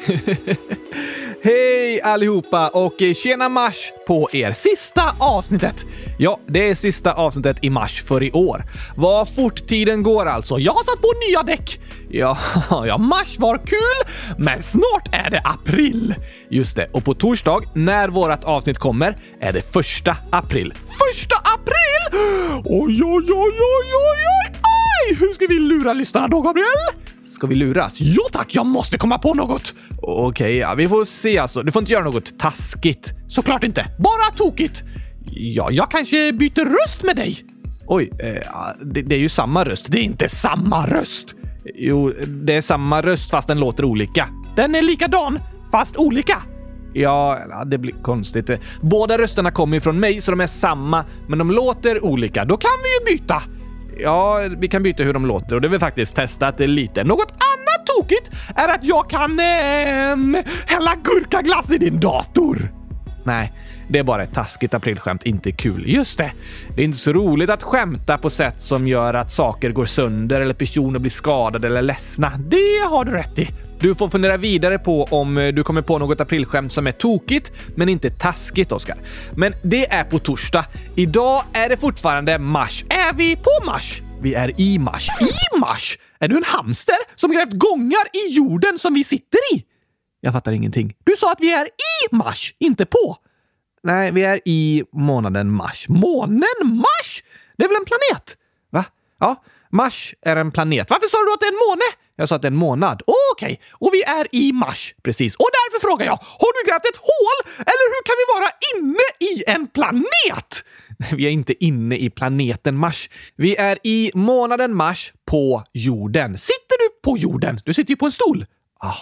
Hej allihopa och eh, tjena mars på er sista avsnittet. Ja, det är sista avsnittet i mars för i år. Vad fort tiden går alltså. Jag har satt på nya däck. Ja, ja, mars var kul, men snart är det april. Just det, och på torsdag när vårt avsnitt kommer är det första april. Första april! Oj, oj, oj, oj, oj, oj! Aj! Hur ska vi lura lyssnarna då, Gabriel? Ska vi luras? Ja tack, jag måste komma på något! Okej, okay, ja, vi får se alltså. Du får inte göra något taskigt. Såklart inte. Bara tokigt. Ja, jag kanske byter röst med dig. Oj, eh, det, det, är ju samma röst. Det är inte samma röst! Jo, det är samma röst fast den låter olika. Den är likadan fast olika. Ja, det blir konstigt. Båda rösterna kommer ju från mig så de är samma, men de låter olika. Då kan vi ju byta. Ja, vi kan byta hur de låter och det har vi faktiskt testat lite. Något annat tokigt är att jag kan eh, hälla gurkaglass i din dator. Nej, det är bara ett taskigt aprilskämt, inte kul. Just det. Det är inte så roligt att skämta på sätt som gör att saker går sönder eller personer blir skadade eller ledsna. Det har du rätt i. Du får fundera vidare på om eh, du kommer på något aprilskämt som är tokigt, men inte taskigt, Oskar. Men det är på torsdag. Idag är det fortfarande mars. Är vi på mars? Vi är i mars. I mars? Är du en hamster som grävt gångar i jorden som vi sitter i? Jag fattar ingenting. Du sa att vi är i mars, inte på. Nej, vi är i månaden mars. Månen mars? Det är väl en planet? Va? Ja, Mars är en planet. Varför sa du att det är en måne? Jag sa att det är en månad. Okej, okay. och vi är i mars. Precis. Och därför frågar jag, har du grävt ett hål? Eller hur kan vi vara inne i en planet? Vi är inte inne i planeten Mars. Vi är i månaden mars på jorden. Sitter du på jorden? Du sitter ju på en stol. Ah.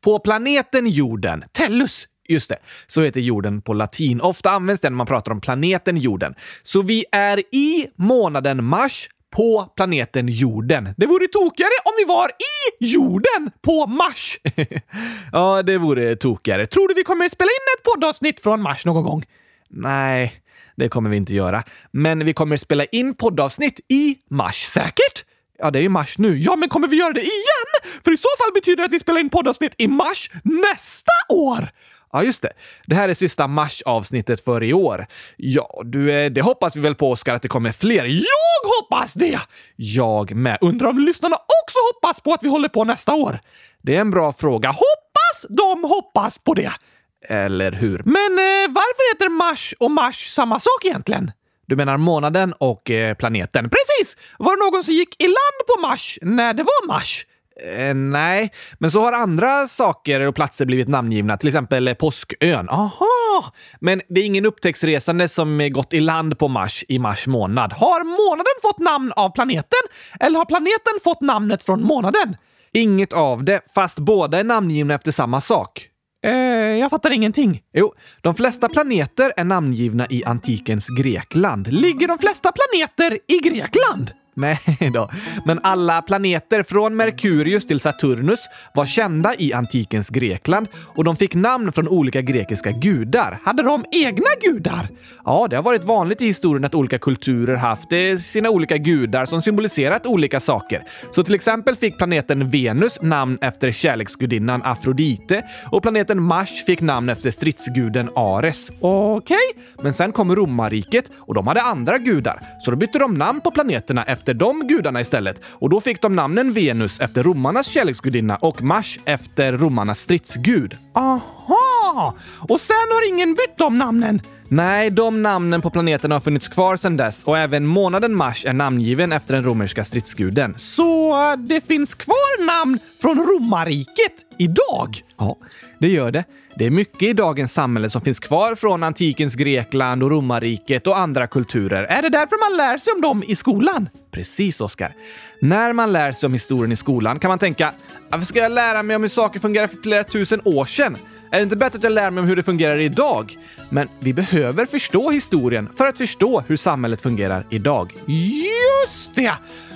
På planeten jorden, Tellus, Just det, så heter jorden på latin. Ofta används den när man pratar om planeten jorden. Så vi är i månaden mars på planeten jorden. Det vore tokigare om vi var i jorden på Mars! ja, det vore tokigare. Tror du vi kommer spela in ett poddavsnitt från Mars någon gång? Nej, det kommer vi inte göra. Men vi kommer spela in poddavsnitt i Mars, säkert? Ja, det är ju mars nu. Ja, men kommer vi göra det igen? För i så fall betyder det att vi spelar in poddavsnitt i mars nästa år! Ja, just det. Det här är sista mars-avsnittet för i år. Ja, du, eh, det hoppas vi väl på, Oskar, att det kommer fler. Jag hoppas det! Jag med. Undrar om lyssnarna också hoppas på att vi håller på nästa år? Det är en bra fråga. Hoppas de hoppas på det! Eller hur? Men eh, varför heter Mars och Mars samma sak egentligen? Du menar månaden och eh, planeten? Precis! Var det någon som gick i land på Mars när det var Mars? Eh, nej, men så har andra saker och platser blivit namngivna, till exempel eh, Påskön. Aha! Men det är ingen upptäcktsresande som eh, gått i land på Mars i mars månad. Har månaden fått namn av planeten? Eller har planeten fått namnet från månaden? Inget av det, fast båda är namngivna efter samma sak. Eh, jag fattar ingenting. Jo, de flesta planeter är namngivna i antikens Grekland. Ligger de flesta planeter i Grekland? Nej då. Men alla planeter från Merkurius till Saturnus var kända i antikens Grekland och de fick namn från olika grekiska gudar. Hade de egna gudar? Ja, det har varit vanligt i historien att olika kulturer haft eh, sina olika gudar som symboliserat olika saker. Så till exempel fick planeten Venus namn efter kärleksgudinnan Afrodite och planeten Mars fick namn efter stridsguden Ares. Okej, okay. men sen kom romarriket och de hade andra gudar, så då bytte de namn på planeterna efter efter de gudarna istället. Och då fick de namnen Venus efter romarnas kärleksgudinna och Mars efter romarnas stridsgud. Aha! Och sen har ingen bytt de namnen? Nej, de namnen på planeten har funnits kvar sedan dess och även månaden mars är namngiven efter den romerska stridsguden. Så eh, det finns kvar namn från romarriket idag? Ja, det gör det. Det är mycket i dagens samhälle som finns kvar från antikens Grekland och romarriket och andra kulturer. Är det därför man lär sig om dem i skolan? Precis, Oskar. När man lär sig om historien i skolan kan man tänka, varför ska jag lära mig om hur saker fungerar för flera tusen år sedan? Är det inte bättre att jag lär mig om hur det fungerar idag? Men vi behöver förstå historien för att förstå hur samhället fungerar idag. Just det!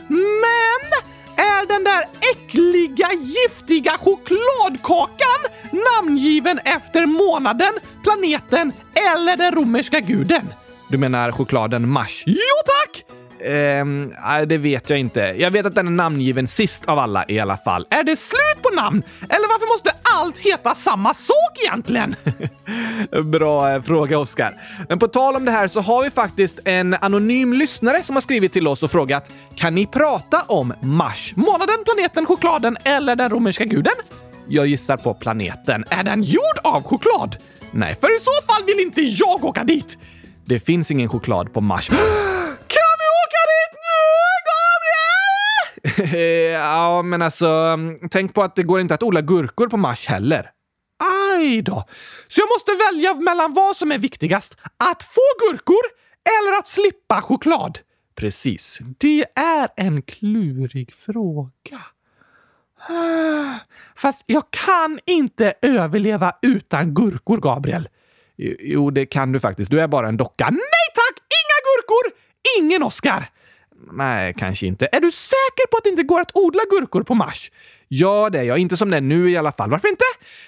Men är den där äckliga, giftiga chokladkakan namngiven efter månaden, planeten eller den romerska guden? Du menar chokladen Mars? Jo tack! Ehm, nej, det vet jag inte. Jag vet att den är namngiven sist av alla i alla fall. Är det slut på namn? Eller varför måste allt heta samma sak egentligen? Bra eh, fråga, Oskar. Men på tal om det här så har vi faktiskt en anonym lyssnare som har skrivit till oss och frågat Kan ni prata om Mars? Månaden, planeten, chokladen eller den romerska guden? Jag gissar på planeten. Är den gjord av choklad? Nej, för i så fall vill inte jag åka dit. Det finns ingen choklad på Mars. Kan vi åka dit nu, Gabriel? Eh, ja, men alltså, mm, tänk på att det går inte att odla gurkor på Mars heller. Aj då! Så jag måste välja mellan vad som är viktigast. Att få gurkor eller att slippa choklad? Precis. Det är en klurig fråga. Fast jag kan inte överleva utan gurkor, Gabriel. Jo, det kan du faktiskt. Du är bara en docka. Nej tack! Inga gurkor! Ingen Oscar! Nej, kanske inte. Är du säker på att det inte går att odla gurkor på Mars? Ja, det är jag. Inte som det är nu i alla fall. Varför inte?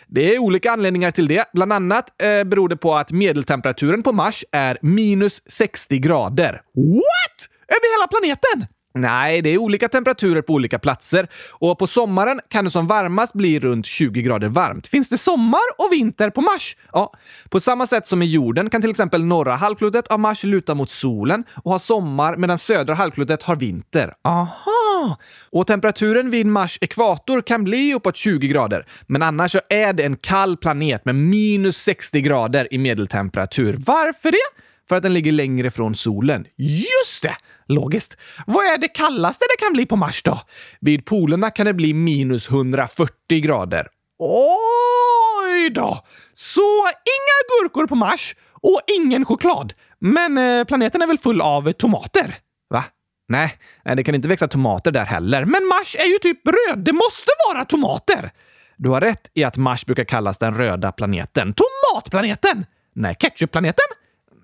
Det är olika anledningar till det. Bland annat eh, beror det på att medeltemperaturen på Mars är minus 60 grader. What? Över hela planeten? Nej, det är olika temperaturer på olika platser och på sommaren kan det som varmast bli runt 20 grader varmt. Finns det sommar och vinter på Mars? Ja, på samma sätt som i jorden kan till exempel norra halvklotet av Mars luta mot solen och ha sommar medan södra halvklotet har vinter. Aha! Och temperaturen vid Mars ekvator kan bli uppåt 20 grader, men annars så är det en kall planet med minus 60 grader i medeltemperatur. Varför det? För att den ligger längre från solen. Just det! Logiskt. Vad är det kallaste det kan bli på Mars då? Vid polerna kan det bli minus 140 grader. Oj då! Så inga gurkor på Mars och ingen choklad. Men eh, planeten är väl full av tomater? Va? Nej, det kan inte växa tomater där heller. Men Mars är ju typ röd. Det måste vara tomater! Du har rätt i att Mars brukar kallas den röda planeten. Tomatplaneten! Nej, ketchupplaneten?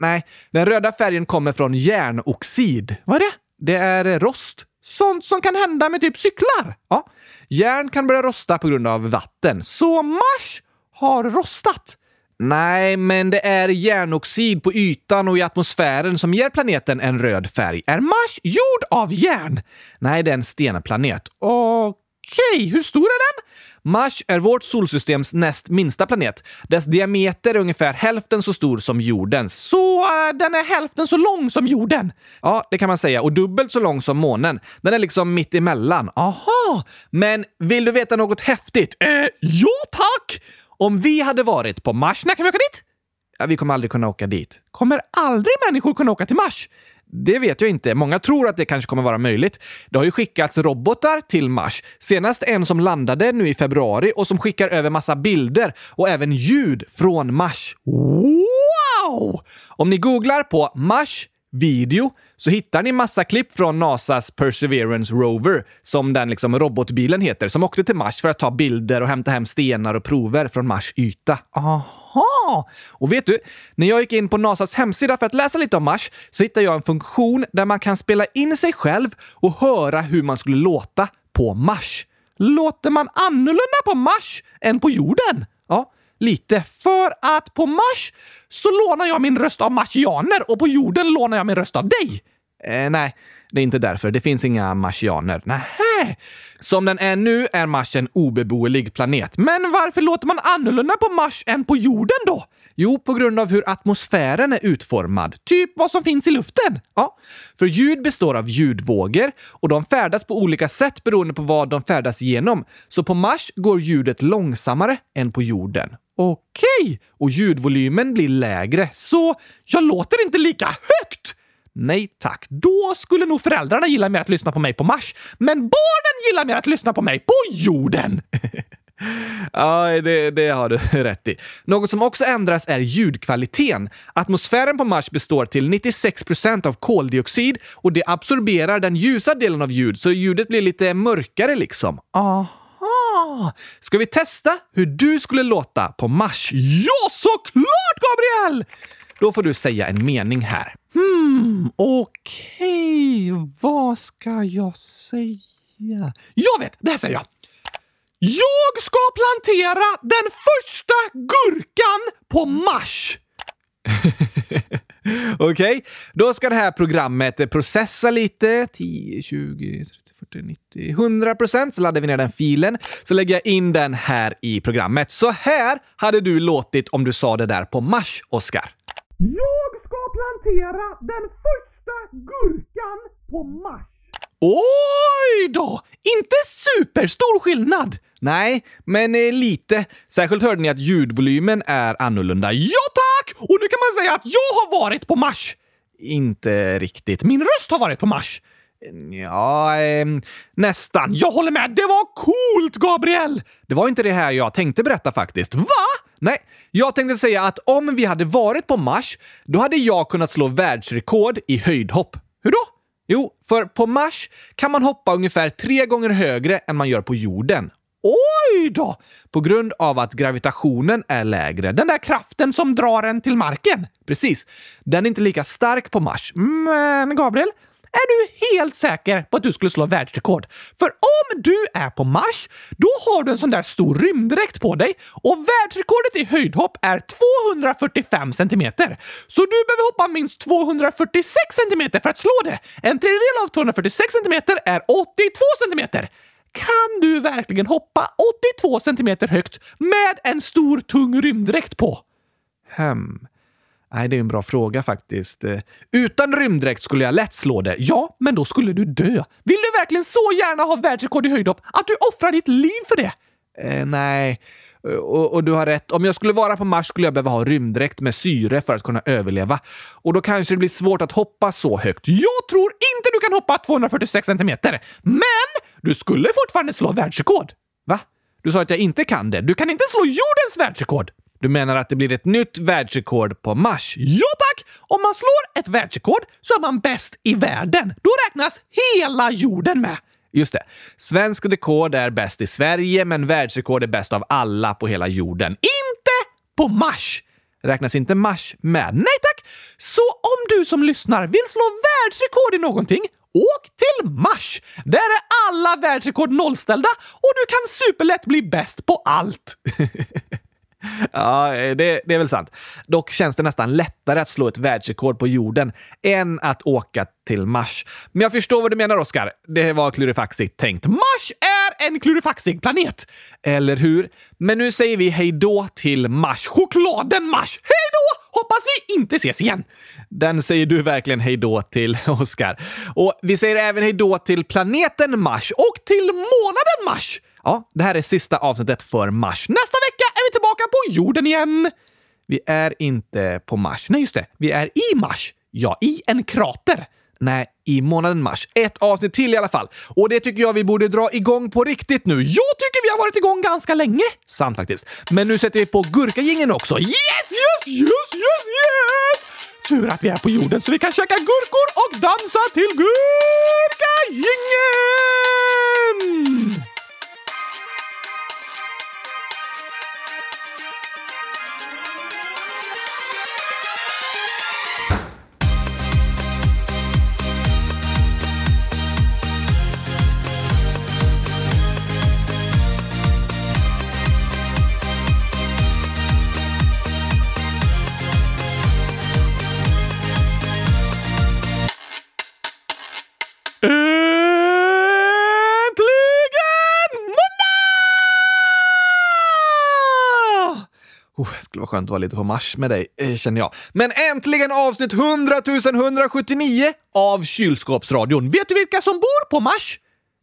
Nej, den röda färgen kommer från järnoxid. Vad är det? Det är rost. Sånt som kan hända med typ cyklar. Ja. Järn kan börja rosta på grund av vatten. Så Mars har rostat. Nej, men det är järnoxid på ytan och i atmosfären som ger planeten en röd färg. Är Mars gjord av järn? Nej, det är en stenplanet. Okej, okay. hur stor är den? Mars är vårt solsystems näst minsta planet. Dess diameter är ungefär hälften så stor som jordens. Så uh, den är hälften så lång som jorden? Ja, det kan man säga. Och dubbelt så lång som månen. Den är liksom mitt emellan. Aha! Men vill du veta något häftigt? Eh, ja tack! Om vi hade varit på Mars, när kan vi åka dit? Ja, vi kommer aldrig kunna åka dit. Kommer aldrig människor kunna åka till Mars? Det vet jag inte. Många tror att det kanske kommer vara möjligt. Det har ju skickats robotar till Mars. Senast en som landade nu i februari och som skickar över massa bilder och även ljud från Mars. Wow! Om ni googlar på Mars video så hittar ni massa klipp från NASAs Perseverance Rover, som den liksom robotbilen heter, som åkte till Mars för att ta bilder och hämta hem stenar och prover från Mars yta. Aha! Och vet du, när jag gick in på NASAs hemsida för att läsa lite om Mars så hittade jag en funktion där man kan spela in sig själv och höra hur man skulle låta på Mars. Låter man annorlunda på Mars än på jorden? Lite. För att på Mars så lånar jag min röst av marsianer och på jorden lånar jag min röst av dig. Eh, nej, det är inte därför. Det finns inga marsianer. Nähä. Som den är nu är Mars en obeboelig planet. Men varför låter man annorlunda på Mars än på jorden då? Jo, på grund av hur atmosfären är utformad. Typ vad som finns i luften. Ja, för ljud består av ljudvågor och de färdas på olika sätt beroende på vad de färdas genom. Så på Mars går ljudet långsammare än på jorden. Okej, okay. och ljudvolymen blir lägre, så jag låter inte lika högt! Nej tack, då skulle nog föräldrarna gilla mer att lyssna på mig på Mars, men barnen gillar mer att lyssna på mig på jorden! ja, det, det, har du rätt i. Något som också ändras är ljudkvaliteten. Atmosfären på Mars består till 96% av koldioxid och det absorberar den ljusa delen av ljud, så ljudet blir lite mörkare liksom. Aha! Ska vi testa hur du skulle låta på Mars? Ja, såklart Gabriel! Då får du säga en mening här. Hmm, okej, okay. vad ska jag säga? Jag vet! Det här säger jag. Jag ska plantera den första gurkan på Mars! Okej, okay. då ska det här programmet processa lite. 10, 20, 30, 40, 90, 100 procent. Så laddar vi ner den filen. Så lägger jag in den här i programmet. Så här hade du låtit om du sa det där på Mars, Oskar. Ska plantera den första gurkan på Mars. Oj då! Inte superstor skillnad! Nej, men eh, lite. Särskilt hörde ni att ljudvolymen är annorlunda. Ja tack! Och nu kan man säga att jag har varit på Mars! Inte riktigt. Min röst har varit på Mars. Ja, eh, nästan. Jag håller med. Det var coolt, Gabriel! Det var inte det här jag tänkte berätta faktiskt. Va? Nej, jag tänkte säga att om vi hade varit på Mars, då hade jag kunnat slå världsrekord i höjdhopp. Hur då? Jo, för på Mars kan man hoppa ungefär tre gånger högre än man gör på jorden. Oj då! På grund av att gravitationen är lägre. Den där kraften som drar en till marken. Precis. Den är inte lika stark på Mars. Men Gabriel, är du helt säker på att du skulle slå världsrekord? För om du är på Mars, då har du en sån där stor rymddräkt på dig och världsrekordet i höjdhopp är 245 centimeter. Så du behöver hoppa minst 246 centimeter för att slå det. En tredjedel av 246 centimeter är 82 centimeter. Kan du verkligen hoppa 82 centimeter högt med en stor tung rymddräkt på? Hmm. Nej, det är en bra fråga faktiskt. Eh, utan rymddräkt skulle jag lätt slå det. Ja, men då skulle du dö. Vill du verkligen så gärna ha världsrekord i höjdhopp att du offrar ditt liv för det? Eh, nej. Eh, och, och, du har rätt. Om jag skulle vara på Mars skulle jag behöva ha rymddräkt med syre för att kunna överleva. Och då kanske det blir svårt att hoppa så högt. Jag tror inte du kan hoppa 246 centimeter. Men du skulle fortfarande slå världsrekord. Va? Du sa att jag inte kan det. Du kan inte slå jordens världsrekord. Du menar att det blir ett nytt världsrekord på Mars? Ja tack! Om man slår ett världsrekord så är man bäst i världen. Då räknas hela jorden med. Just det. Svensk rekord är bäst i Sverige, men världsrekord är bäst av alla på hela jorden. Inte på Mars! Räknas inte Mars med? Nej tack! Så om du som lyssnar vill slå världsrekord i någonting, åk till Mars! Där är alla världsrekord nollställda och du kan superlätt bli bäst på allt. Ja, eh, det, det, är väl sant. Dock känns det nästan lättare att slå ett världsrekord på jorden än att åka till Mars. Men jag förstår vad du menar, Oskar. Det var klurifaxigt tänkt. Mars är en klurifaxig planet! Eller hur? Men nu säger vi hej då till Mars. Chokladen Mars! Hej då! Hoppas vi inte ses igen! Den säger du verkligen hej då till, Oskar. Och vi säger även hej då till planeten Mars och till månaden Mars! Ja, det här är sista avsnittet för Mars. Nästa vecka är vi tillbaka på jorden igen! Vi är inte på Mars. Nej, just det. Vi är i Mars. Ja, i en krater. Nej, i månaden mars. Ett avsnitt till i alla fall. Och det tycker jag vi borde dra igång på riktigt nu. Jag tycker vi har varit igång ganska länge. Sant faktiskt. Men nu sätter vi på gurkagingen också. Yes, yes, yes, yes, yes! Tur att vi är på jorden så vi kan käka gurkor och dansa till gurkagingen! Skönt att vara lite på Mars med dig, eh, känner jag. Men äntligen avsnitt 100 179 av Kylskåpsradion. Vet du vilka som bor på Mars?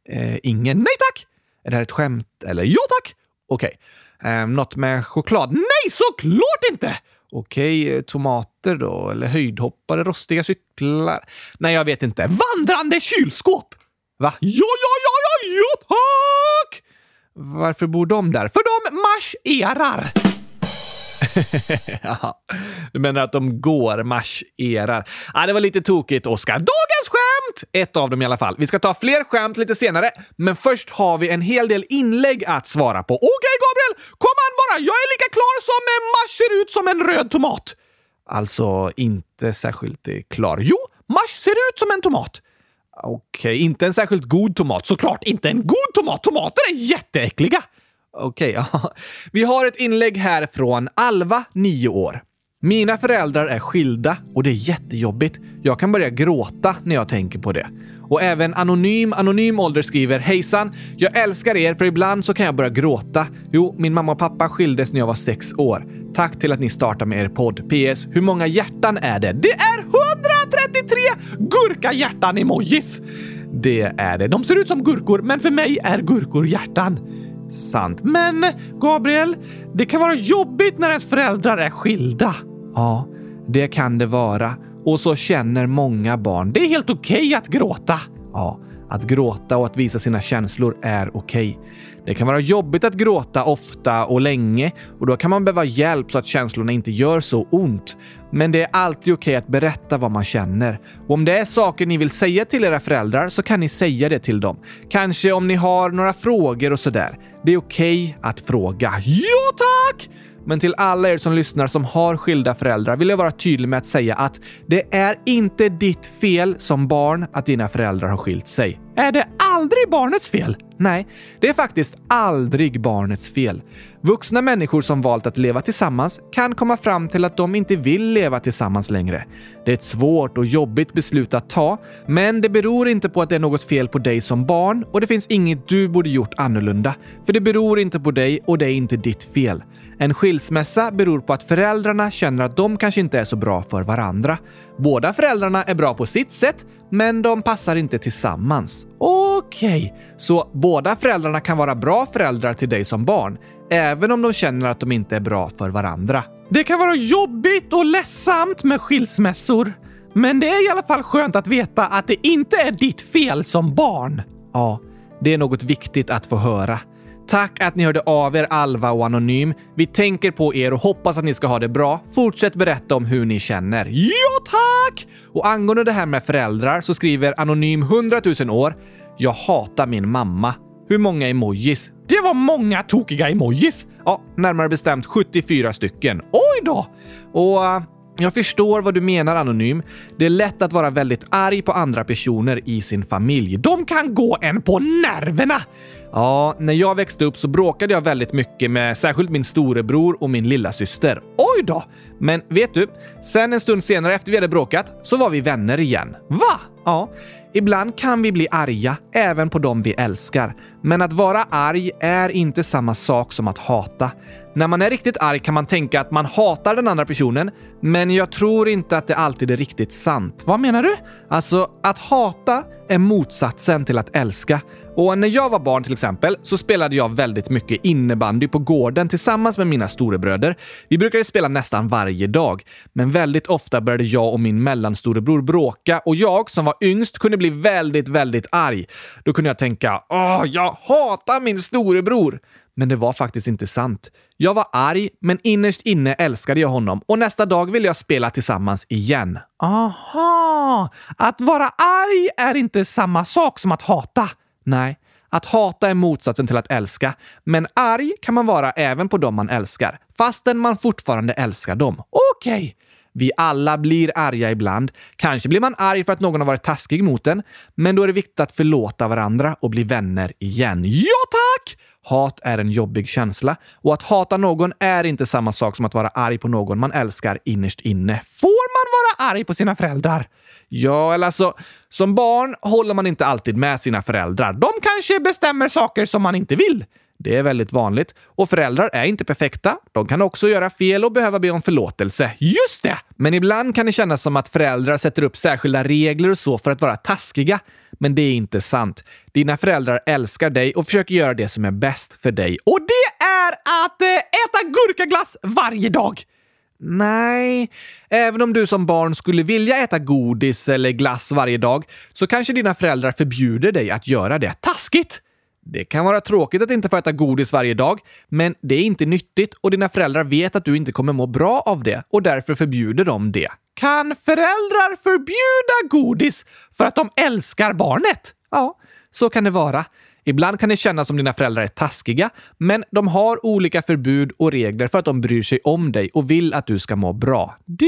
Eh, ingen. Nej tack! Är det här ett skämt? Eller ja tack? Okej. Okay. Eh, något med choklad? Nej, såklart inte! Okej, okay, tomater då? Eller höjdhoppare, rostiga cyklar? Nej, jag vet inte. Vandrande kylskåp! Va? Ja, ja, ja, ja, ja tack! Varför bor de där? För de marscherar! ja, du menar att de går marscherar? Ah, det var lite tokigt, Oskar. Dagens skämt! Ett av dem i alla fall. Vi ska ta fler skämt lite senare, men först har vi en hel del inlägg att svara på. Okej, okay, Gabriel! Kom an bara! Jag är lika klar som Mars ser ut som en röd tomat. Alltså, inte särskilt eh, klar. Jo, Mars ser ut som en tomat. Okej, okay, inte en särskilt god tomat. Såklart inte en god tomat! Tomater är jätteäckliga! Okej, okay, ja. Vi har ett inlägg här från Alva, 9 år. Mina föräldrar är skilda och det är jättejobbigt. Jag kan börja gråta när jag tänker på det. Och även Anonym Anonym Ålder skriver Hejsan! Jag älskar er för ibland så kan jag börja gråta. Jo, min mamma och pappa skildes när jag var sex år. Tack till att ni startar med er podd. PS. Hur många hjärtan är det? Det är 133 gurka-hjärtan-emojis! Det är det. De ser ut som gurkor, men för mig är gurkor hjärtan. Sant. Men Gabriel, det kan vara jobbigt när ens föräldrar är skilda. Ja, det kan det vara. Och så känner många barn. Det är helt okej okay att gråta. Ja, att gråta och att visa sina känslor är okej. Okay. Det kan vara jobbigt att gråta ofta och länge och då kan man behöva hjälp så att känslorna inte gör så ont. Men det är alltid okej okay att berätta vad man känner. Och om det är saker ni vill säga till era föräldrar så kan ni säga det till dem. Kanske om ni har några frågor och sådär. Det är okej att fråga. Ja tack! Men till alla er som lyssnar som har skilda föräldrar vill jag vara tydlig med att säga att det är inte ditt fel som barn att dina föräldrar har skilt sig. Är det aldrig barnets fel? Nej, det är faktiskt aldrig barnets fel. Vuxna människor som valt att leva tillsammans kan komma fram till att de inte vill leva tillsammans längre. Det är ett svårt och jobbigt beslut att ta, men det beror inte på att det är något fel på dig som barn och det finns inget du borde gjort annorlunda. För det beror inte på dig och det är inte ditt fel. En skilsmässa beror på att föräldrarna känner att de kanske inte är så bra för varandra. Båda föräldrarna är bra på sitt sätt, men de passar inte tillsammans. Okej, okay. så båda föräldrarna kan vara bra föräldrar till dig som barn, även om de känner att de inte är bra för varandra. Det kan vara jobbigt och ledsamt med skilsmässor, men det är i alla fall skönt att veta att det inte är ditt fel som barn. Ja, det är något viktigt att få höra. Tack att ni hörde av er Alva och Anonym. Vi tänker på er och hoppas att ni ska ha det bra. Fortsätt berätta om hur ni känner. Ja, tack! Och angående det här med föräldrar så skriver Anonym 100 000 år. Jag hatar min mamma. Hur många emojis? Det var många tokiga emojis! Ja, närmare bestämt 74 stycken. Oj då! Och jag förstår vad du menar Anonym. Det är lätt att vara väldigt arg på andra personer i sin familj. De kan gå en på nerverna! Ja, när jag växte upp så bråkade jag väldigt mycket med särskilt min storebror och min lilla syster. Oj då! Men vet du? Sen en stund senare efter vi hade bråkat så var vi vänner igen. Va? Ja. Ibland kan vi bli arga, även på dem vi älskar. Men att vara arg är inte samma sak som att hata. När man är riktigt arg kan man tänka att man hatar den andra personen, men jag tror inte att det alltid är riktigt sant. Vad menar du? Alltså, att hata är motsatsen till att älska. Och när jag var barn till exempel så spelade jag väldigt mycket innebandy på gården tillsammans med mina storebröder. Vi brukade spela nästan varje dag, men väldigt ofta började jag och min mellanstorebror bråka och jag som var yngst kunde bli väldigt, väldigt arg. Då kunde jag tänka “Åh, jag hatar min storebror!” Men det var faktiskt inte sant. Jag var arg, men innerst inne älskade jag honom och nästa dag ville jag spela tillsammans igen. Aha! Att vara arg är inte samma sak som att hata. Nej, att hata är motsatsen till att älska, men arg kan man vara även på dem man älskar, fastän man fortfarande älskar dem. Okej! Okay. Vi alla blir arga ibland. Kanske blir man arg för att någon har varit taskig mot en, men då är det viktigt att förlåta varandra och bli vänner igen. Ja, tack! Hat är en jobbig känsla och att hata någon är inte samma sak som att vara arg på någon man älskar innerst inne. Får man vara arg på sina föräldrar? Ja, eller alltså, som barn håller man inte alltid med sina föräldrar. De kanske bestämmer saker som man inte vill. Det är väldigt vanligt. Och föräldrar är inte perfekta. De kan också göra fel och behöva be om förlåtelse. Just det! Men ibland kan det kännas som att föräldrar sätter upp särskilda regler och så för att vara taskiga. Men det är inte sant. Dina föräldrar älskar dig och försöker göra det som är bäst för dig. Och det är att eh, äta gurkaglass varje dag! Nej, även om du som barn skulle vilja äta godis eller glass varje dag så kanske dina föräldrar förbjuder dig att göra det. Taskigt! Det kan vara tråkigt att inte få äta godis varje dag, men det är inte nyttigt och dina föräldrar vet att du inte kommer må bra av det och därför förbjuder de det. Kan föräldrar förbjuda godis för att de älskar barnet? Ja, så kan det vara. Ibland kan det kännas som dina föräldrar är taskiga, men de har olika förbud och regler för att de bryr sig om dig och vill att du ska må bra. Det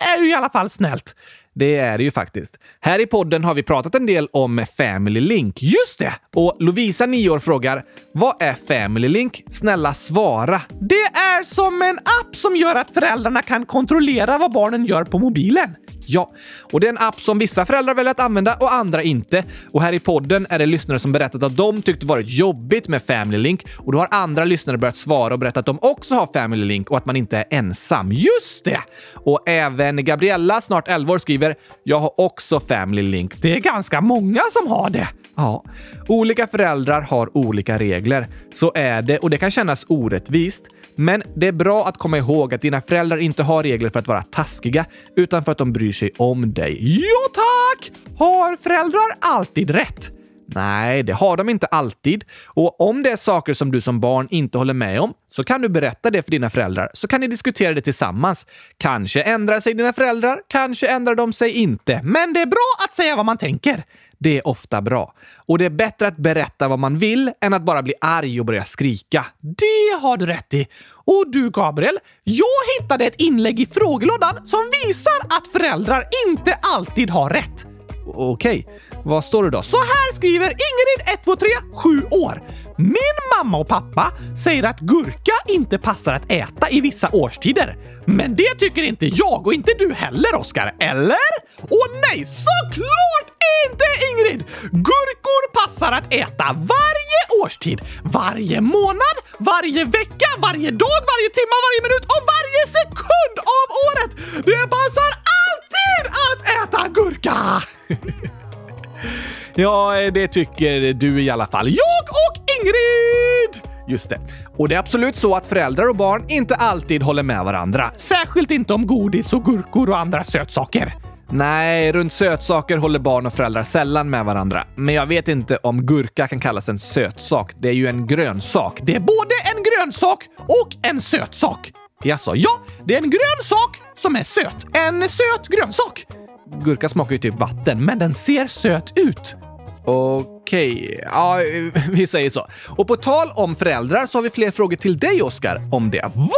är ju i alla fall snällt. Det är det ju faktiskt. Här i podden har vi pratat en del om Family Link. Just det! Och Lovisa, 9 år, frågar Vad är Family Link? Snälla svara. Det är som en app som gör att föräldrarna kan kontrollera vad barnen gör på mobilen. Ja, och det är en app som vissa föräldrar väljer att använda och andra inte. Och här i podden är det lyssnare som berättat att de tyckte det varit jobbigt med Family Link och då har andra lyssnare börjat svara och berätta att de också har Family Link och att man inte är ensam. Just det! Och även Gabriella, snart 11 år, skriver “Jag har också Family Link”. Det är ganska många som har det. Ja, olika föräldrar har olika regler. Så är det och det kan kännas orättvist. Men det är bra att komma ihåg att dina föräldrar inte har regler för att vara taskiga, utan för att de bryr sig om dig. Ja, tack! Har föräldrar alltid rätt? Nej, det har de inte alltid. Och om det är saker som du som barn inte håller med om så kan du berätta det för dina föräldrar så kan ni diskutera det tillsammans. Kanske ändrar sig dina föräldrar, kanske ändrar de sig inte. Men det är bra att säga vad man tänker. Det är ofta bra. Och det är bättre att berätta vad man vill än att bara bli arg och börja skrika. Det har du rätt i. Och du, Gabriel, jag hittade ett inlägg i frågelådan som visar att föräldrar inte alltid har rätt. Okej, vad står det då? Så här skriver Ingrid 123, 7 år. Min mamma och pappa säger att gurka inte passar att äta i vissa årstider. Men det tycker inte jag och inte du heller, Oskar. Eller? Åh nej, såklart inte Ingrid! Gurkor passar att äta varje årstid, varje månad, varje vecka, varje dag, varje timme, varje minut och varje sekund av året. Det passar alltid att äta gurka! Ja, det tycker du i alla fall. Jag och Ingrid! Just det. Och det är absolut så att föräldrar och barn inte alltid håller med varandra. Särskilt inte om godis och gurkor och andra sötsaker. Nej, runt sötsaker håller barn och föräldrar sällan med varandra. Men jag vet inte om gurka kan kallas en sötsak. Det är ju en grönsak. Det är både en grönsak och en sötsak. Jaså? Ja, det är en grön sak som är söt. En söt grönsak. Gurka smakar ju typ vatten. Men den ser söt ut. Okej, Okej. ja, vi säger så. Och på tal om föräldrar så har vi fler frågor till dig, Oskar, om det. Va?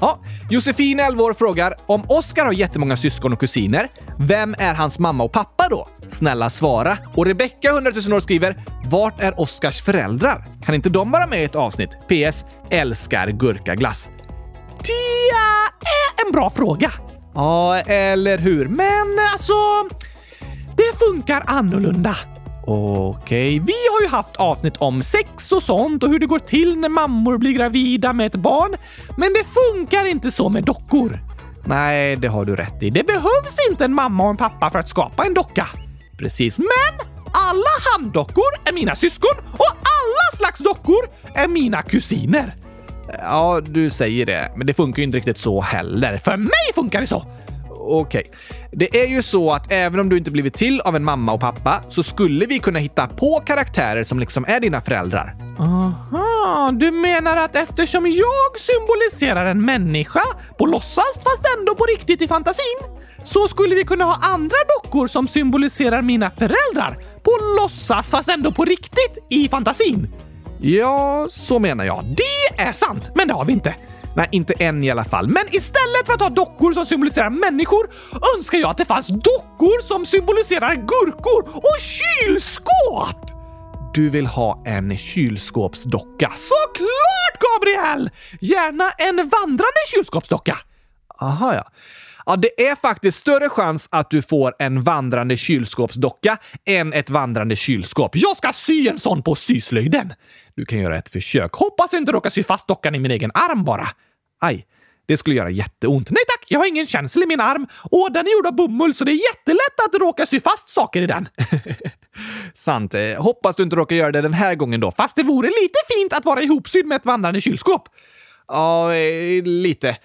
Ja, Josefin, 11 år, frågar om Oskar har jättemånga syskon och kusiner. Vem är hans mamma och pappa då? Snälla svara. Och Rebecka, 100 000 år, skriver Vart är Oskars föräldrar? Kan inte de vara med i ett avsnitt? PS. Älskar gurkaglass. Det eh, är en bra fråga. Ja, eller hur? Men alltså, det funkar annorlunda. Okej. Vi har ju haft avsnitt om sex och sånt och hur det går till när mammor blir gravida med ett barn. Men det funkar inte så med dockor. Nej, det har du rätt i. Det behövs inte en mamma och en pappa för att skapa en docka. Precis. Men alla handdockor är mina syskon och alla slags dockor är mina kusiner. Ja, du säger det, men det funkar ju inte riktigt så heller. För mig funkar det så! Okej. Det är ju så att även om du inte blivit till av en mamma och pappa så skulle vi kunna hitta på karaktärer som liksom är dina föräldrar. Aha, du menar att eftersom jag symboliserar en människa på låtsas fast ändå på riktigt i fantasin så skulle vi kunna ha andra dockor som symboliserar mina föräldrar på låtsas fast ändå på riktigt i fantasin? Ja, så menar jag. Det är sant, men det har vi inte. Nej, inte än i alla fall. Men istället för att ha dockor som symboliserar människor önskar jag att det fanns dockor som symboliserar gurkor och kylskåp! Du vill ha en kylskåpsdocka? Såklart, Gabriel! Gärna en vandrande kylskåpsdocka. Aha, ja. Ja, det är faktiskt större chans att du får en vandrande kylskåpsdocka än ett vandrande kylskåp. Jag ska sy en sån på syslöjden! Du kan göra ett försök. Hoppas jag inte råkar sy fast dockan i min egen arm bara. Aj, det skulle göra jätteont. Nej tack, jag har ingen känsel i min arm och den är gjord av bomull så det är jättelätt att råka sy fast saker i den. Sant. Eh, hoppas du inte råkar göra det den här gången då. Fast det vore lite fint att vara ihopsydd med ett vandrande kylskåp. Ja, eh, lite.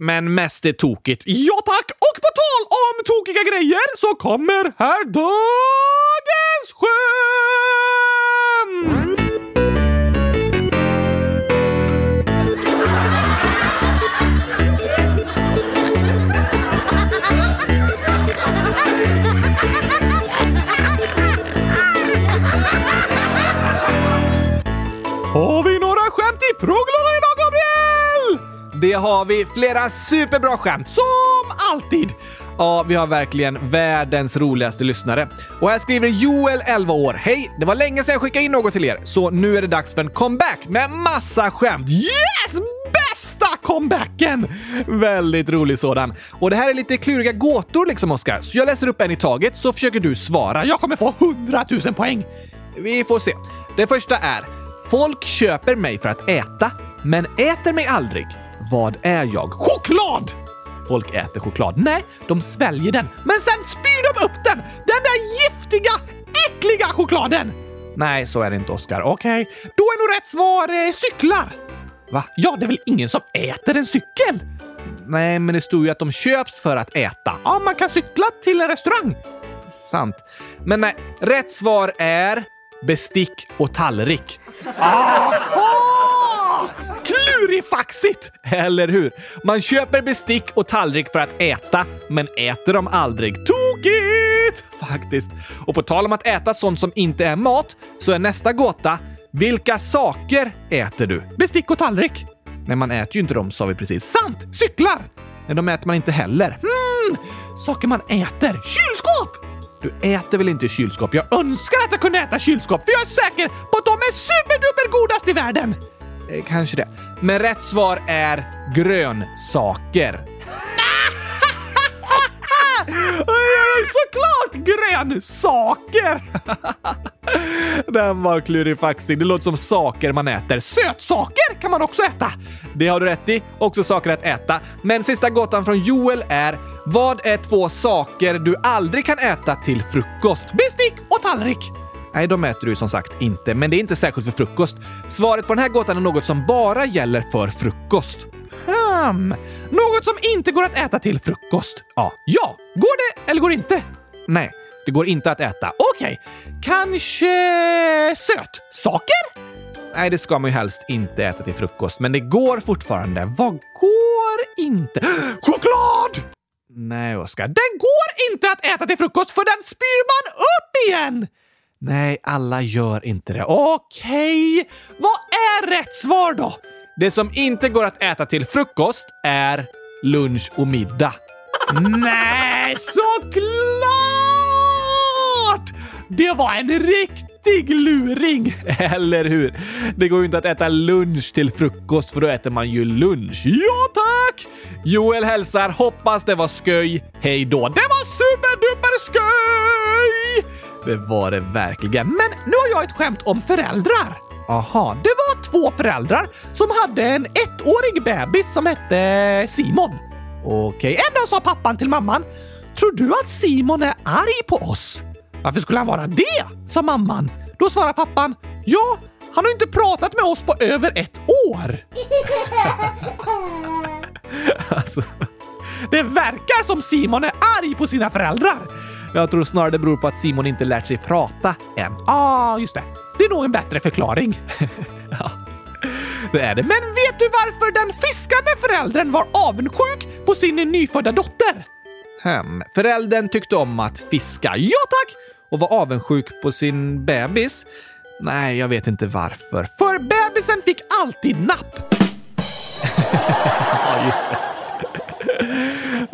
Men mest är tokigt. Ja tack! Och på tal om tokiga grejer så kommer här dagens skämt! Har vi några skämt i frågelådan idag, det har vi flera superbra skämt. Som alltid! Ja, vi har verkligen världens roligaste lyssnare. Och här skriver Joel, 11 år. Hej! Det var länge sedan jag skickade in något till er, så nu är det dags för en comeback med massa skämt. Yes! Bästa comebacken! Väldigt rolig sådan. Och det här är lite kluriga gåtor liksom, Oskar. Så jag läser upp en i taget så försöker du svara. Jag kommer få 100 000 poäng. Vi får se. Det första är Folk köper mig för att äta, men äter mig aldrig. Vad är jag? Choklad! Folk äter choklad. Nej, de sväljer den, men sen spyr de upp den! Den där giftiga, äckliga chokladen! Nej, så är det inte, Oskar. Okej, okay. då är nog rätt svar eh, cyklar. Va? Ja, det är väl ingen som äter en cykel? Nej, men det stod ju att de köps för att äta. Ja, man kan cykla till en restaurang. Sant. Men nej, rätt svar är bestick och tallrik. Aha! Faxigt! Eller hur? Man köper bestick och tallrik för att äta, men äter dem aldrig. Tokigt! Faktiskt. Och på tal om att äta sånt som inte är mat, så är nästa gåta vilka saker äter du? Bestick och tallrik. Nej, man äter ju inte dem, sa vi precis. Sant! Cyklar! Nej, de äter man inte heller. Hmm, saker man äter. Kylskåp! Du äter väl inte kylskåp? Jag önskar att jag kunde äta kylskåp, för jag är säker på att de är superduper godast i världen! Eh, kanske det. Men rätt svar är grönsaker. Såklart grönsaker! Den var klurifaxig. Det låter som saker man äter. Sötsaker kan man också äta! Det har du rätt i. Också saker att äta. Men sista gåtan från Joel är vad är två saker du aldrig kan äta till frukost? Bestick och tallrik! Nej, de äter du som sagt inte, men det är inte särskilt för frukost. Svaret på den här gåtan är något som bara gäller för frukost. Hmm. Något som inte går att äta till frukost? Ja. Ja. Går det eller går det inte? Nej, det går inte att äta. Okej. Okay. Kanske sötsaker? Nej, det ska man ju helst inte äta till frukost, men det går fortfarande. Vad går inte? Choklad! Nej, Oskar. Den går inte att äta till frukost för den spyr man upp igen! Nej, alla gör inte det. Okej, okay. vad är rätt svar då? Det som inte går att äta till frukost är lunch och middag. Nej, såklart! Det var en riktig luring! Eller hur? Det går ju inte att äta lunch till frukost för då äter man ju lunch. Ja tack! Joel hälsar, hoppas det var sköj. Hej då. Det var superduper sköj! Det var det verkligen. Men nu har jag ett skämt om föräldrar. Aha, det var två föräldrar som hade en ettårig bebis som hette Simon. Okej, en dag sa pappan till mamman. Tror du att Simon är arg på oss? Varför skulle han vara det? sa mamman. Då svarar pappan. Ja, han har inte pratat med oss på över ett år. alltså. Det verkar som Simon är arg på sina föräldrar. Jag tror snarare det beror på att Simon inte lärt sig prata än. Ja, ah, just det. Det är nog en bättre förklaring. ja, det är det. Men vet du varför den fiskande föräldern var avundsjuk på sin nyfödda dotter? Hem. Föräldern tyckte om att fiska. Ja, tack! Och var avundsjuk på sin bebis? Nej, jag vet inte varför. För bebisen fick alltid napp! ja, just det.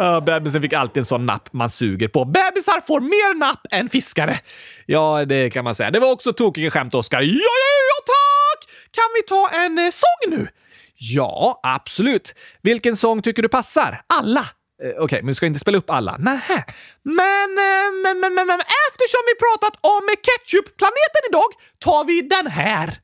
Uh, bebisen fick alltid en sån napp man suger på. Bebisar får mer napp än fiskare. Ja, det kan man säga. Det var också tokiga skämt, Oskar. Ja, ja, ja, tack! Kan vi ta en eh, sång nu? Ja, absolut. Vilken sång tycker du passar? Alla. Eh, Okej, okay, men du ska inte spela upp alla? Nähä. Men, eh, men, men, men, men eftersom vi pratat om ketchupplaneten idag tar vi den här.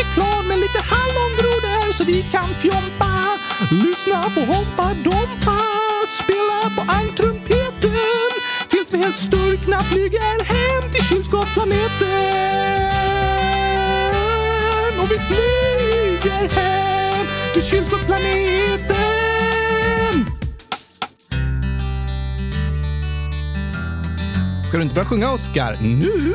reklam med lite hallongrodor så vi kan fjompa. Lyssna på Hoppa Dompa, spela på ankrumpeten tills vi helt sturkna flyger hem till kylskåpsplaneten. Och vi flyger hem till kylskåpsplaneten. Ska du inte börja sjunga, Oscar? Nu?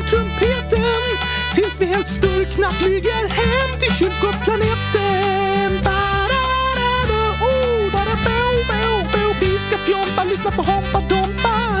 vi helt sturkna flyger hem till kylskåpsplaneten. Oh, bo, bo. Vi ska fjompa, lyssna på Hoppa Dompa.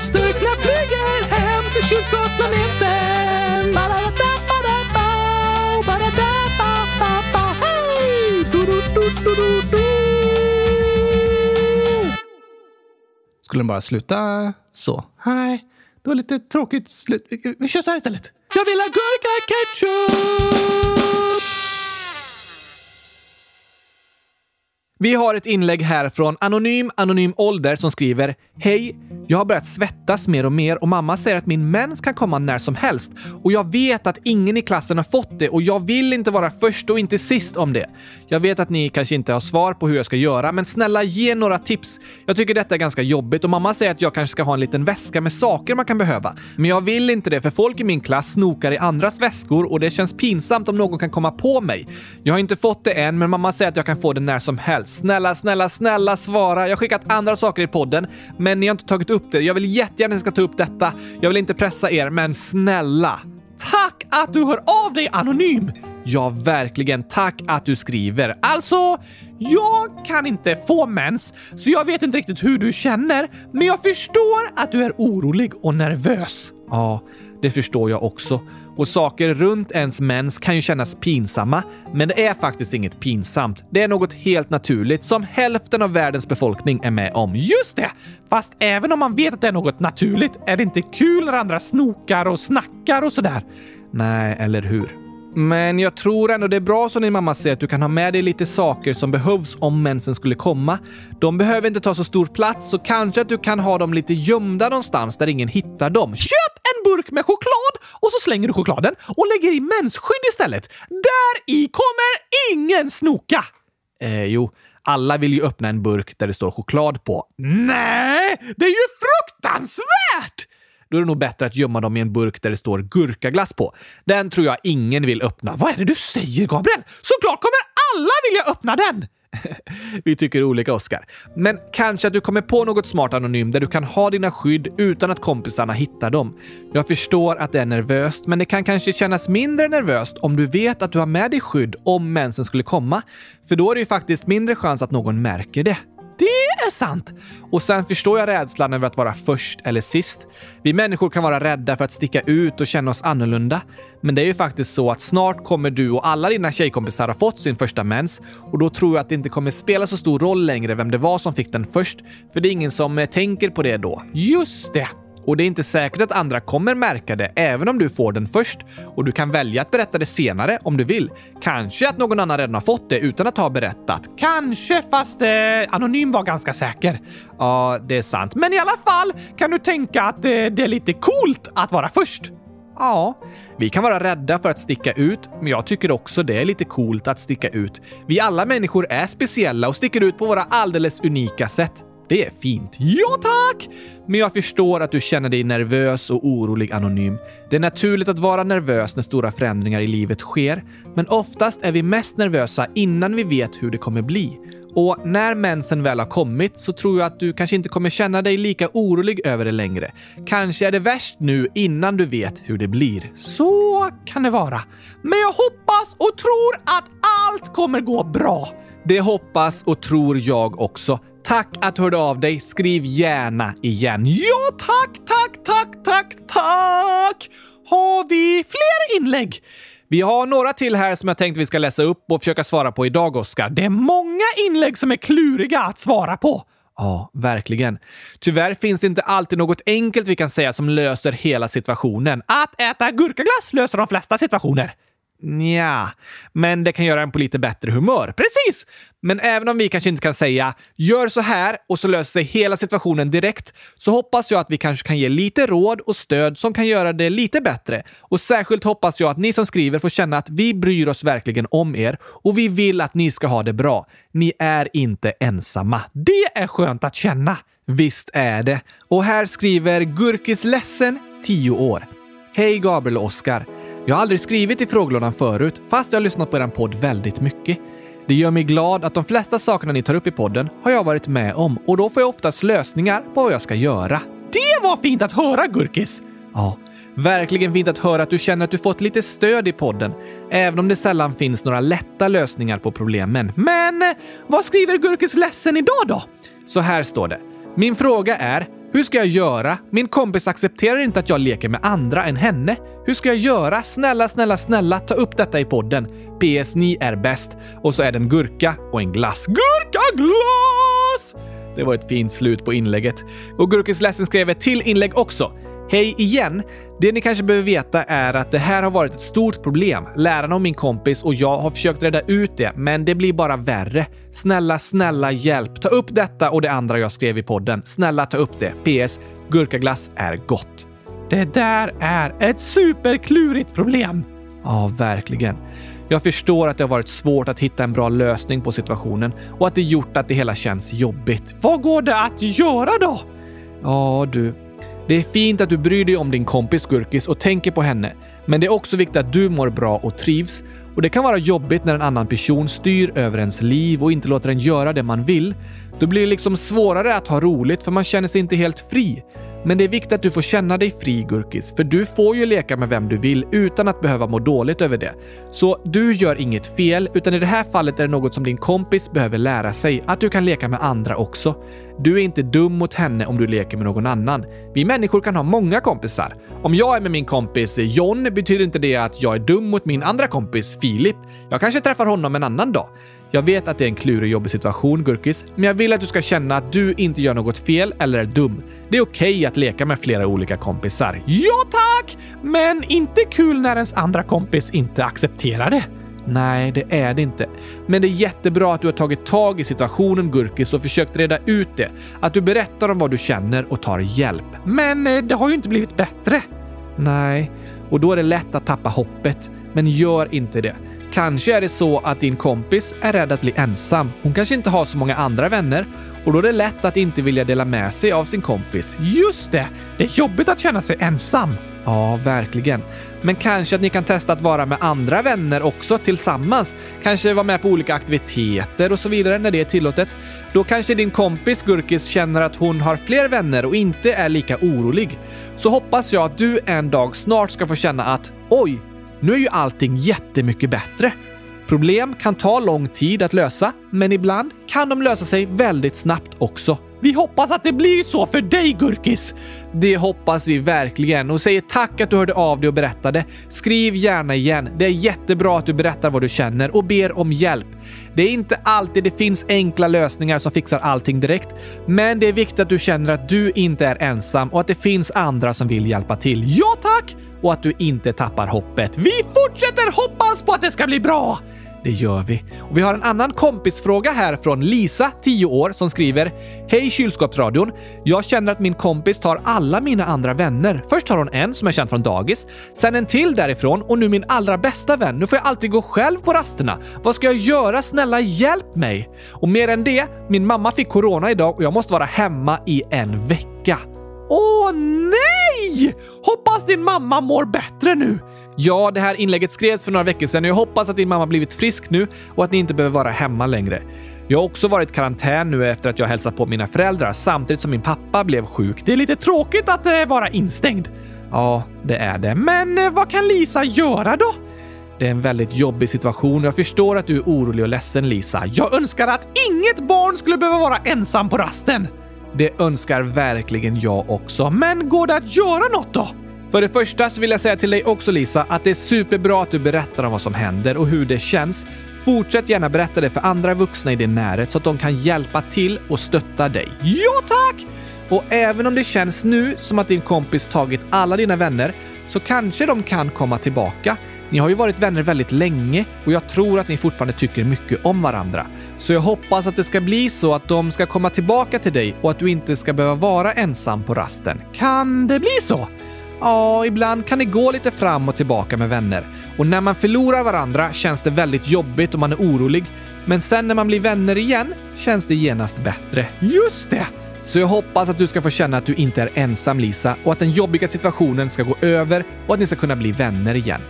tills flyger hem till kylskåpsplaneten. Skulle den bara sluta så? Nej, det var lite tråkigt slut. Vi kör så här istället. Jag vill ha gurka ketchup! Vi har ett inlägg här från Anonym Anonym Ålder som skriver Hej! Jag har börjat svettas mer och mer och mamma säger att min mens kan komma när som helst. Och jag vet att ingen i klassen har fått det och jag vill inte vara först och inte sist om det. Jag vet att ni kanske inte har svar på hur jag ska göra, men snälla ge några tips. Jag tycker detta är ganska jobbigt och mamma säger att jag kanske ska ha en liten väska med saker man kan behöva. Men jag vill inte det för folk i min klass snokar i andras väskor och det känns pinsamt om någon kan komma på mig. Jag har inte fått det än, men mamma säger att jag kan få det när som helst. Snälla, snälla, snälla svara. Jag har skickat andra saker i podden, men ni har inte tagit upp det. Jag vill jättegärna att ni ska ta upp detta. Jag vill inte pressa er, men snälla. Tack att du hör av dig anonym! Ja, verkligen. Tack att du skriver. Alltså, jag kan inte få mens, så jag vet inte riktigt hur du känner, men jag förstår att du är orolig och nervös. Ja, det förstår jag också. Och saker runt ens mens kan ju kännas pinsamma, men det är faktiskt inget pinsamt. Det är något helt naturligt som hälften av världens befolkning är med om. Just det! Fast även om man vet att det är något naturligt är det inte kul när andra snokar och snackar och sådär. Nej, eller hur? Men jag tror ändå det är bra som din mamma säger att du kan ha med dig lite saker som behövs om mensen skulle komma. De behöver inte ta så stor plats, så kanske att du kan ha dem lite gömda någonstans där ingen hittar dem. Köp en burk med choklad och så slänger du chokladen och lägger i mensskydd istället. Där i kommer ingen snoka! Eh, jo, alla vill ju öppna en burk där det står choklad på. Nej, det är ju fruktansvärt! Då är det nog bättre att gömma dem i en burk där det står gurkaglass på. Den tror jag ingen vill öppna. Vad är det du säger, Gabriel? Såklart kommer alla vilja öppna den! Vi tycker olika, Oskar. Men kanske att du kommer på något smart anonym där du kan ha dina skydd utan att kompisarna hittar dem. Jag förstår att det är nervöst, men det kan kanske kännas mindre nervöst om du vet att du har med dig skydd om mensen skulle komma. För då är det ju faktiskt mindre chans att någon märker det det är sant. Och sen förstår jag rädslan över att vara först eller sist. Vi människor kan vara rädda för att sticka ut och känna oss annorlunda. Men det är ju faktiskt så att snart kommer du och alla dina tjejkompisar ha fått sin första mens och då tror jag att det inte kommer spela så stor roll längre vem det var som fick den först. För det är ingen som eh, tänker på det då. Just det! Och det är inte säkert att andra kommer märka det även om du får den först. Och du kan välja att berätta det senare om du vill. Kanske att någon annan redan har fått det utan att ha berättat. Kanske, fast eh, Anonym var ganska säker. Ja, det är sant. Men i alla fall kan du tänka att eh, det är lite coolt att vara först. Ja, vi kan vara rädda för att sticka ut, men jag tycker också det är lite coolt att sticka ut. Vi alla människor är speciella och sticker ut på våra alldeles unika sätt. Det är fint. Ja, tack! Men jag förstår att du känner dig nervös och orolig anonym. Det är naturligt att vara nervös när stora förändringar i livet sker, men oftast är vi mest nervösa innan vi vet hur det kommer bli. Och när mensen väl har kommit så tror jag att du kanske inte kommer känna dig lika orolig över det längre. Kanske är det värst nu innan du vet hur det blir. Så kan det vara. Men jag hoppas och tror att allt kommer gå bra. Det hoppas och tror jag också. Tack att du hörde av dig. Skriv gärna igen. Ja, tack, tack, tack, tack, tack! Har vi fler inlägg? Vi har några till här som jag tänkte vi ska läsa upp och försöka svara på idag, Oskar. Det är många inlägg som är kluriga att svara på. Ja, verkligen. Tyvärr finns det inte alltid något enkelt vi kan säga som löser hela situationen. Att äta gurkaglass löser de flesta situationer. Nja, men det kan göra en på lite bättre humör. Precis! Men även om vi kanske inte kan säga “gör så här” och så löser sig hela situationen direkt, så hoppas jag att vi kanske kan ge lite råd och stöd som kan göra det lite bättre. Och särskilt hoppas jag att ni som skriver får känna att vi bryr oss verkligen om er och vi vill att ni ska ha det bra. Ni är inte ensamma. Det är skönt att känna. Visst är det. Och här skriver Gurkis Ledsen, 10 år. Hej Gabriel och Oskar. Jag har aldrig skrivit i frågelådan förut, fast jag har lyssnat på er podd väldigt mycket. Det gör mig glad att de flesta sakerna ni tar upp i podden har jag varit med om och då får jag oftast lösningar på vad jag ska göra. Det var fint att höra, Gurkis! Ja, verkligen fint att höra att du känner att du fått lite stöd i podden, även om det sällan finns några lätta lösningar på problemen. Men vad skriver Gurkis ledsen idag då? Så här står det. Min fråga är hur ska jag göra? Min kompis accepterar inte att jag leker med andra än henne. Hur ska jag göra? Snälla, snälla, snälla, ta upp detta i podden. PS, ni är bäst. Och så är det en gurka och en glass. Gurkaglass! Det var ett fint slut på inlägget. Och Gurkis ledsen skrev ett till inlägg också. Hej igen! Det ni kanske behöver veta är att det här har varit ett stort problem. Lärarna och min kompis och jag har försökt rädda ut det, men det blir bara värre. Snälla, snälla hjälp! Ta upp detta och det andra jag skrev i podden. Snälla ta upp det. PS. Gurkaglass är gott. Det där är ett superklurigt problem. Ja, verkligen. Jag förstår att det har varit svårt att hitta en bra lösning på situationen och att det gjort att det hela känns jobbigt. Vad går det att göra då? Ja, du. Det är fint att du bryr dig om din kompis Gurkis och tänker på henne, men det är också viktigt att du mår bra och trivs. Och det kan vara jobbigt när en annan person styr över ens liv och inte låter en göra det man vill. Då blir det liksom svårare att ha roligt för man känner sig inte helt fri. Men det är viktigt att du får känna dig fri, Gurkis, för du får ju leka med vem du vill utan att behöva må dåligt över det. Så du gör inget fel, utan i det här fallet är det något som din kompis behöver lära sig, att du kan leka med andra också. Du är inte dum mot henne om du leker med någon annan. Vi människor kan ha många kompisar. Om jag är med min kompis John betyder inte det att jag är dum mot min andra kompis Filip. Jag kanske träffar honom en annan dag. Jag vet att det är en klurig och jobbig situation, Gurkis, men jag vill att du ska känna att du inte gör något fel eller är dum. Det är okej okay att leka med flera olika kompisar. Ja tack! Men inte kul när ens andra kompis inte accepterar det. Nej, det är det inte. Men det är jättebra att du har tagit tag i situationen Gurkis och försökt reda ut det. Att du berättar om vad du känner och tar hjälp. Men eh, det har ju inte blivit bättre. Nej, och då är det lätt att tappa hoppet. Men gör inte det. Kanske är det så att din kompis är rädd att bli ensam. Hon kanske inte har så många andra vänner och då är det lätt att inte vilja dela med sig av sin kompis. Just det! Det är jobbigt att känna sig ensam. Ja, verkligen. Men kanske att ni kan testa att vara med andra vänner också tillsammans. Kanske vara med på olika aktiviteter och så vidare när det är tillåtet. Då kanske din kompis Gurkis känner att hon har fler vänner och inte är lika orolig. Så hoppas jag att du en dag snart ska få känna att oj, nu är ju allting jättemycket bättre. Problem kan ta lång tid att lösa, men ibland kan de lösa sig väldigt snabbt också. Vi hoppas att det blir så för dig, Gurkis! Det hoppas vi verkligen och säger tack att du hörde av dig och berättade. Skriv gärna igen. Det är jättebra att du berättar vad du känner och ber om hjälp. Det är inte alltid det finns enkla lösningar som fixar allting direkt, men det är viktigt att du känner att du inte är ensam och att det finns andra som vill hjälpa till. Ja, tack! Och att du inte tappar hoppet. Vi fortsätter hoppas på att det ska bli bra! Det gör vi. Och vi har en annan kompisfråga här från Lisa, 10 år, som skriver Hej kylskåpsradion! Jag känner att min kompis tar alla mina andra vänner. Först har hon en som jag känt från dagis, sen en till därifrån och nu min allra bästa vän. Nu får jag alltid gå själv på rasterna. Vad ska jag göra? Snälla hjälp mig! Och mer än det, min mamma fick corona idag och jag måste vara hemma i en vecka. Åh nej! Hoppas din mamma mår bättre nu. Ja, det här inlägget skrevs för några veckor sedan och jag hoppas att din mamma blivit frisk nu och att ni inte behöver vara hemma längre. Jag har också varit i karantän nu efter att jag hälsat på mina föräldrar samtidigt som min pappa blev sjuk. Det är lite tråkigt att eh, vara instängd. Ja, det är det. Men eh, vad kan Lisa göra då? Det är en väldigt jobbig situation och jag förstår att du är orolig och ledsen, Lisa. Jag önskar att inget barn skulle behöva vara ensam på rasten. Det önskar verkligen jag också. Men går det att göra något då? För det första så vill jag säga till dig också Lisa att det är superbra att du berättar om vad som händer och hur det känns. Fortsätt gärna berätta det för andra vuxna i din närhet så att de kan hjälpa till och stötta dig. Ja tack! Och även om det känns nu som att din kompis tagit alla dina vänner så kanske de kan komma tillbaka. Ni har ju varit vänner väldigt länge och jag tror att ni fortfarande tycker mycket om varandra. Så jag hoppas att det ska bli så att de ska komma tillbaka till dig och att du inte ska behöva vara ensam på rasten. Kan det bli så? Ja, ibland kan det gå lite fram och tillbaka med vänner. Och när man förlorar varandra känns det väldigt jobbigt och man är orolig. Men sen när man blir vänner igen känns det genast bättre. Just det! Så jag hoppas att du ska få känna att du inte är ensam Lisa och att den jobbiga situationen ska gå över och att ni ska kunna bli vänner igen.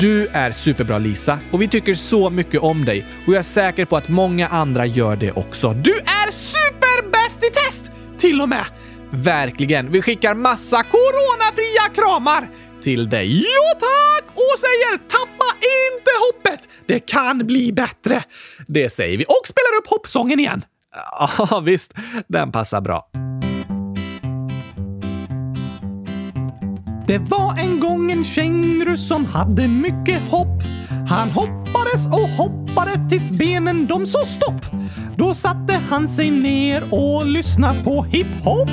Du är superbra Lisa och vi tycker så mycket om dig och jag är säker på att många andra gör det också. Du är superbäst i test! Till och med! Verkligen. Vi skickar massa coronafria kramar till dig. Jo tack! Och säger tappa inte hoppet! Det kan bli bättre. Det säger vi och spelar upp hoppsången igen. Ja, visst. Den passar bra. Det var en gång en känguru som hade mycket hopp. Han hoppades och hoppade tills benen de sa stopp. Då satte han sig ner och lyssnade på hiphop.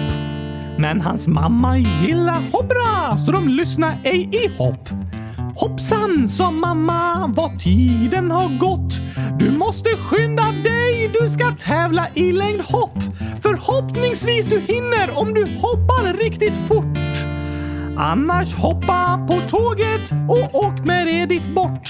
Men hans mamma gillar hoppra så de lyssnar ej i hopp. Hoppsan, sa mamma, vad tiden har gått. Du måste skynda dig, du ska tävla i längdhopp. Förhoppningsvis du hinner om du hoppar riktigt fort. Annars hoppa på tåget och åk med det dit bort.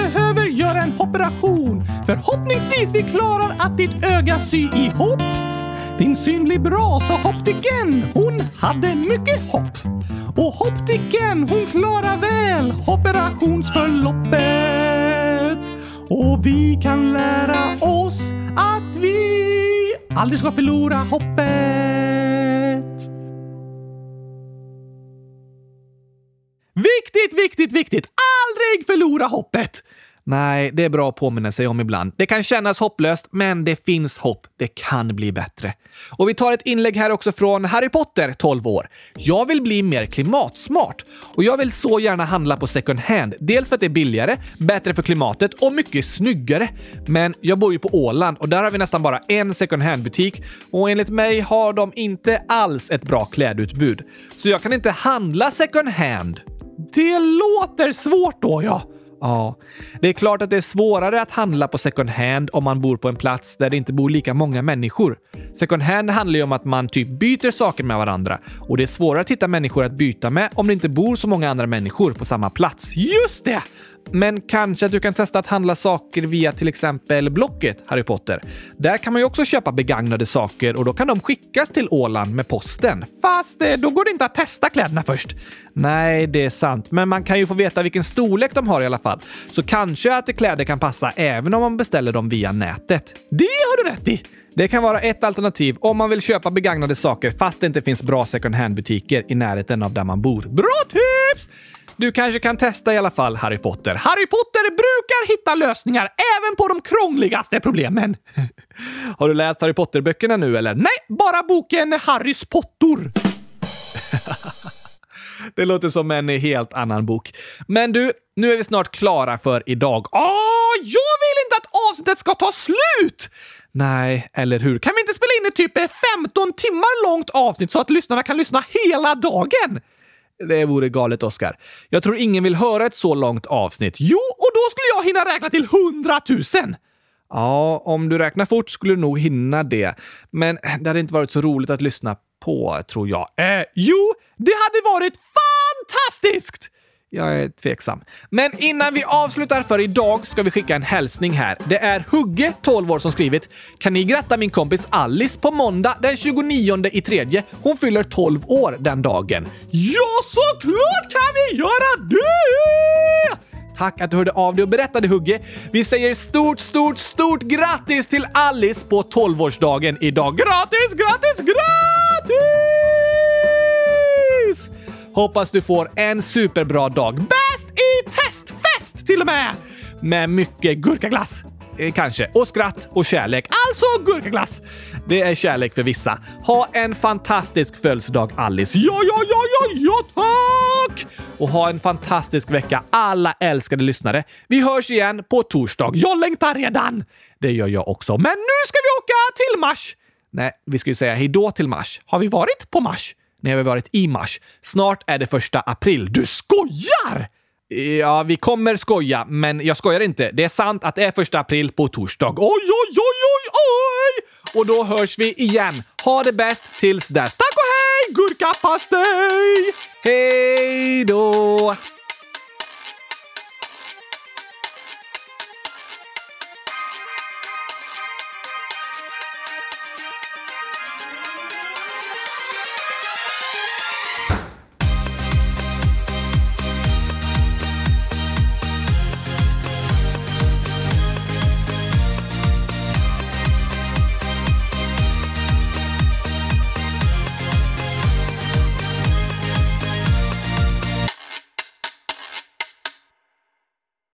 göra en operation. Förhoppningsvis vi klarar att ditt öga sy ihop. Din syn blir bra, sa optiken. Hon hade mycket hopp. Och optiken, hon klarar väl operationsförloppet. Och vi kan lära oss att vi aldrig ska förlora hoppet. Viktigt, viktigt, viktigt! Aldrig förlora hoppet! Nej, det är bra att påminna sig om ibland. Det kan kännas hopplöst, men det finns hopp. Det kan bli bättre. Och vi tar ett inlägg här också från Harry Potter, 12 år. Jag vill bli mer klimatsmart och jag vill så gärna handla på second hand. Dels för att det är billigare, bättre för klimatet och mycket snyggare. Men jag bor ju på Åland och där har vi nästan bara en second hand-butik och enligt mig har de inte alls ett bra klädutbud. Så jag kan inte handla second hand. Det låter svårt då, ja. Ja, det är klart att det är svårare att handla på second hand om man bor på en plats där det inte bor lika många människor. Second hand handlar ju om att man typ byter saker med varandra och det är svårare att hitta människor att byta med om det inte bor så många andra människor på samma plats. Just det! Men kanske att du kan testa att handla saker via till exempel Blocket, Harry Potter. Där kan man ju också köpa begagnade saker och då kan de skickas till Åland med posten. Fast eh, då går det inte att testa kläderna först. Nej, det är sant. Men man kan ju få veta vilken storlek de har i alla fall. Så kanske att kläder kan passa även om man beställer dem via nätet. Det har du rätt i! Det kan vara ett alternativ om man vill köpa begagnade saker fast det inte finns bra second hand-butiker i närheten av där man bor. Bra tips! Du kanske kan testa i alla fall Harry Potter. Harry Potter brukar hitta lösningar även på de krångligaste problemen. Har du läst Harry Potter-böckerna nu eller? Nej, bara boken Harrys pottor. Det låter som en helt annan bok. Men du, nu är vi snart klara för idag. Åh, jag vill inte att avsnittet ska ta slut! Nej, eller hur? Kan vi inte spela in ett typ 15 timmar långt avsnitt så att lyssnarna kan lyssna hela dagen? Det vore galet, Oskar. Jag tror ingen vill höra ett så långt avsnitt. Jo, och då skulle jag hinna räkna till hundratusen! Ja, om du räknar fort skulle du nog hinna det. Men det hade inte varit så roligt att lyssna på, tror jag. Eh, jo, det hade varit fantastiskt! Jag är tveksam. Men innan vi avslutar för idag ska vi skicka en hälsning här. Det är Hugge, 12 år, som skrivit “Kan ni gratta min kompis Alice på måndag den 29 i tredje? Hon fyller 12 år den dagen.” Ja, såklart kan vi göra det! Tack att du hörde av dig och berättade Hugge. Vi säger stort, stort, stort grattis till Alice på 12-årsdagen idag. Grattis, grattis, grattis! Hoppas du får en superbra dag. Bäst i testfest till och med! Med mycket gurkaglass. Eh, kanske. Och skratt och kärlek. Alltså gurkaglass! Det är kärlek för vissa. Ha en fantastisk födelsedag Alice. Ja, ja, ja, ja, ja, tack! Och ha en fantastisk vecka alla älskade lyssnare. Vi hörs igen på torsdag. Jag längtar redan! Det gör jag också. Men nu ska vi åka till Mars! Nej, vi ska ju säga hejdå till Mars. Har vi varit på Mars? När vi varit i Mars. Snart är det första april. Du skojar! Ja, vi kommer skoja, men jag skojar inte. Det är sant att det är första april på torsdag. Oj, oj, oj, oj, oj! Och då hörs vi igen. Ha det bäst tills dess. Tack och hej, gurkapastej! Hej då!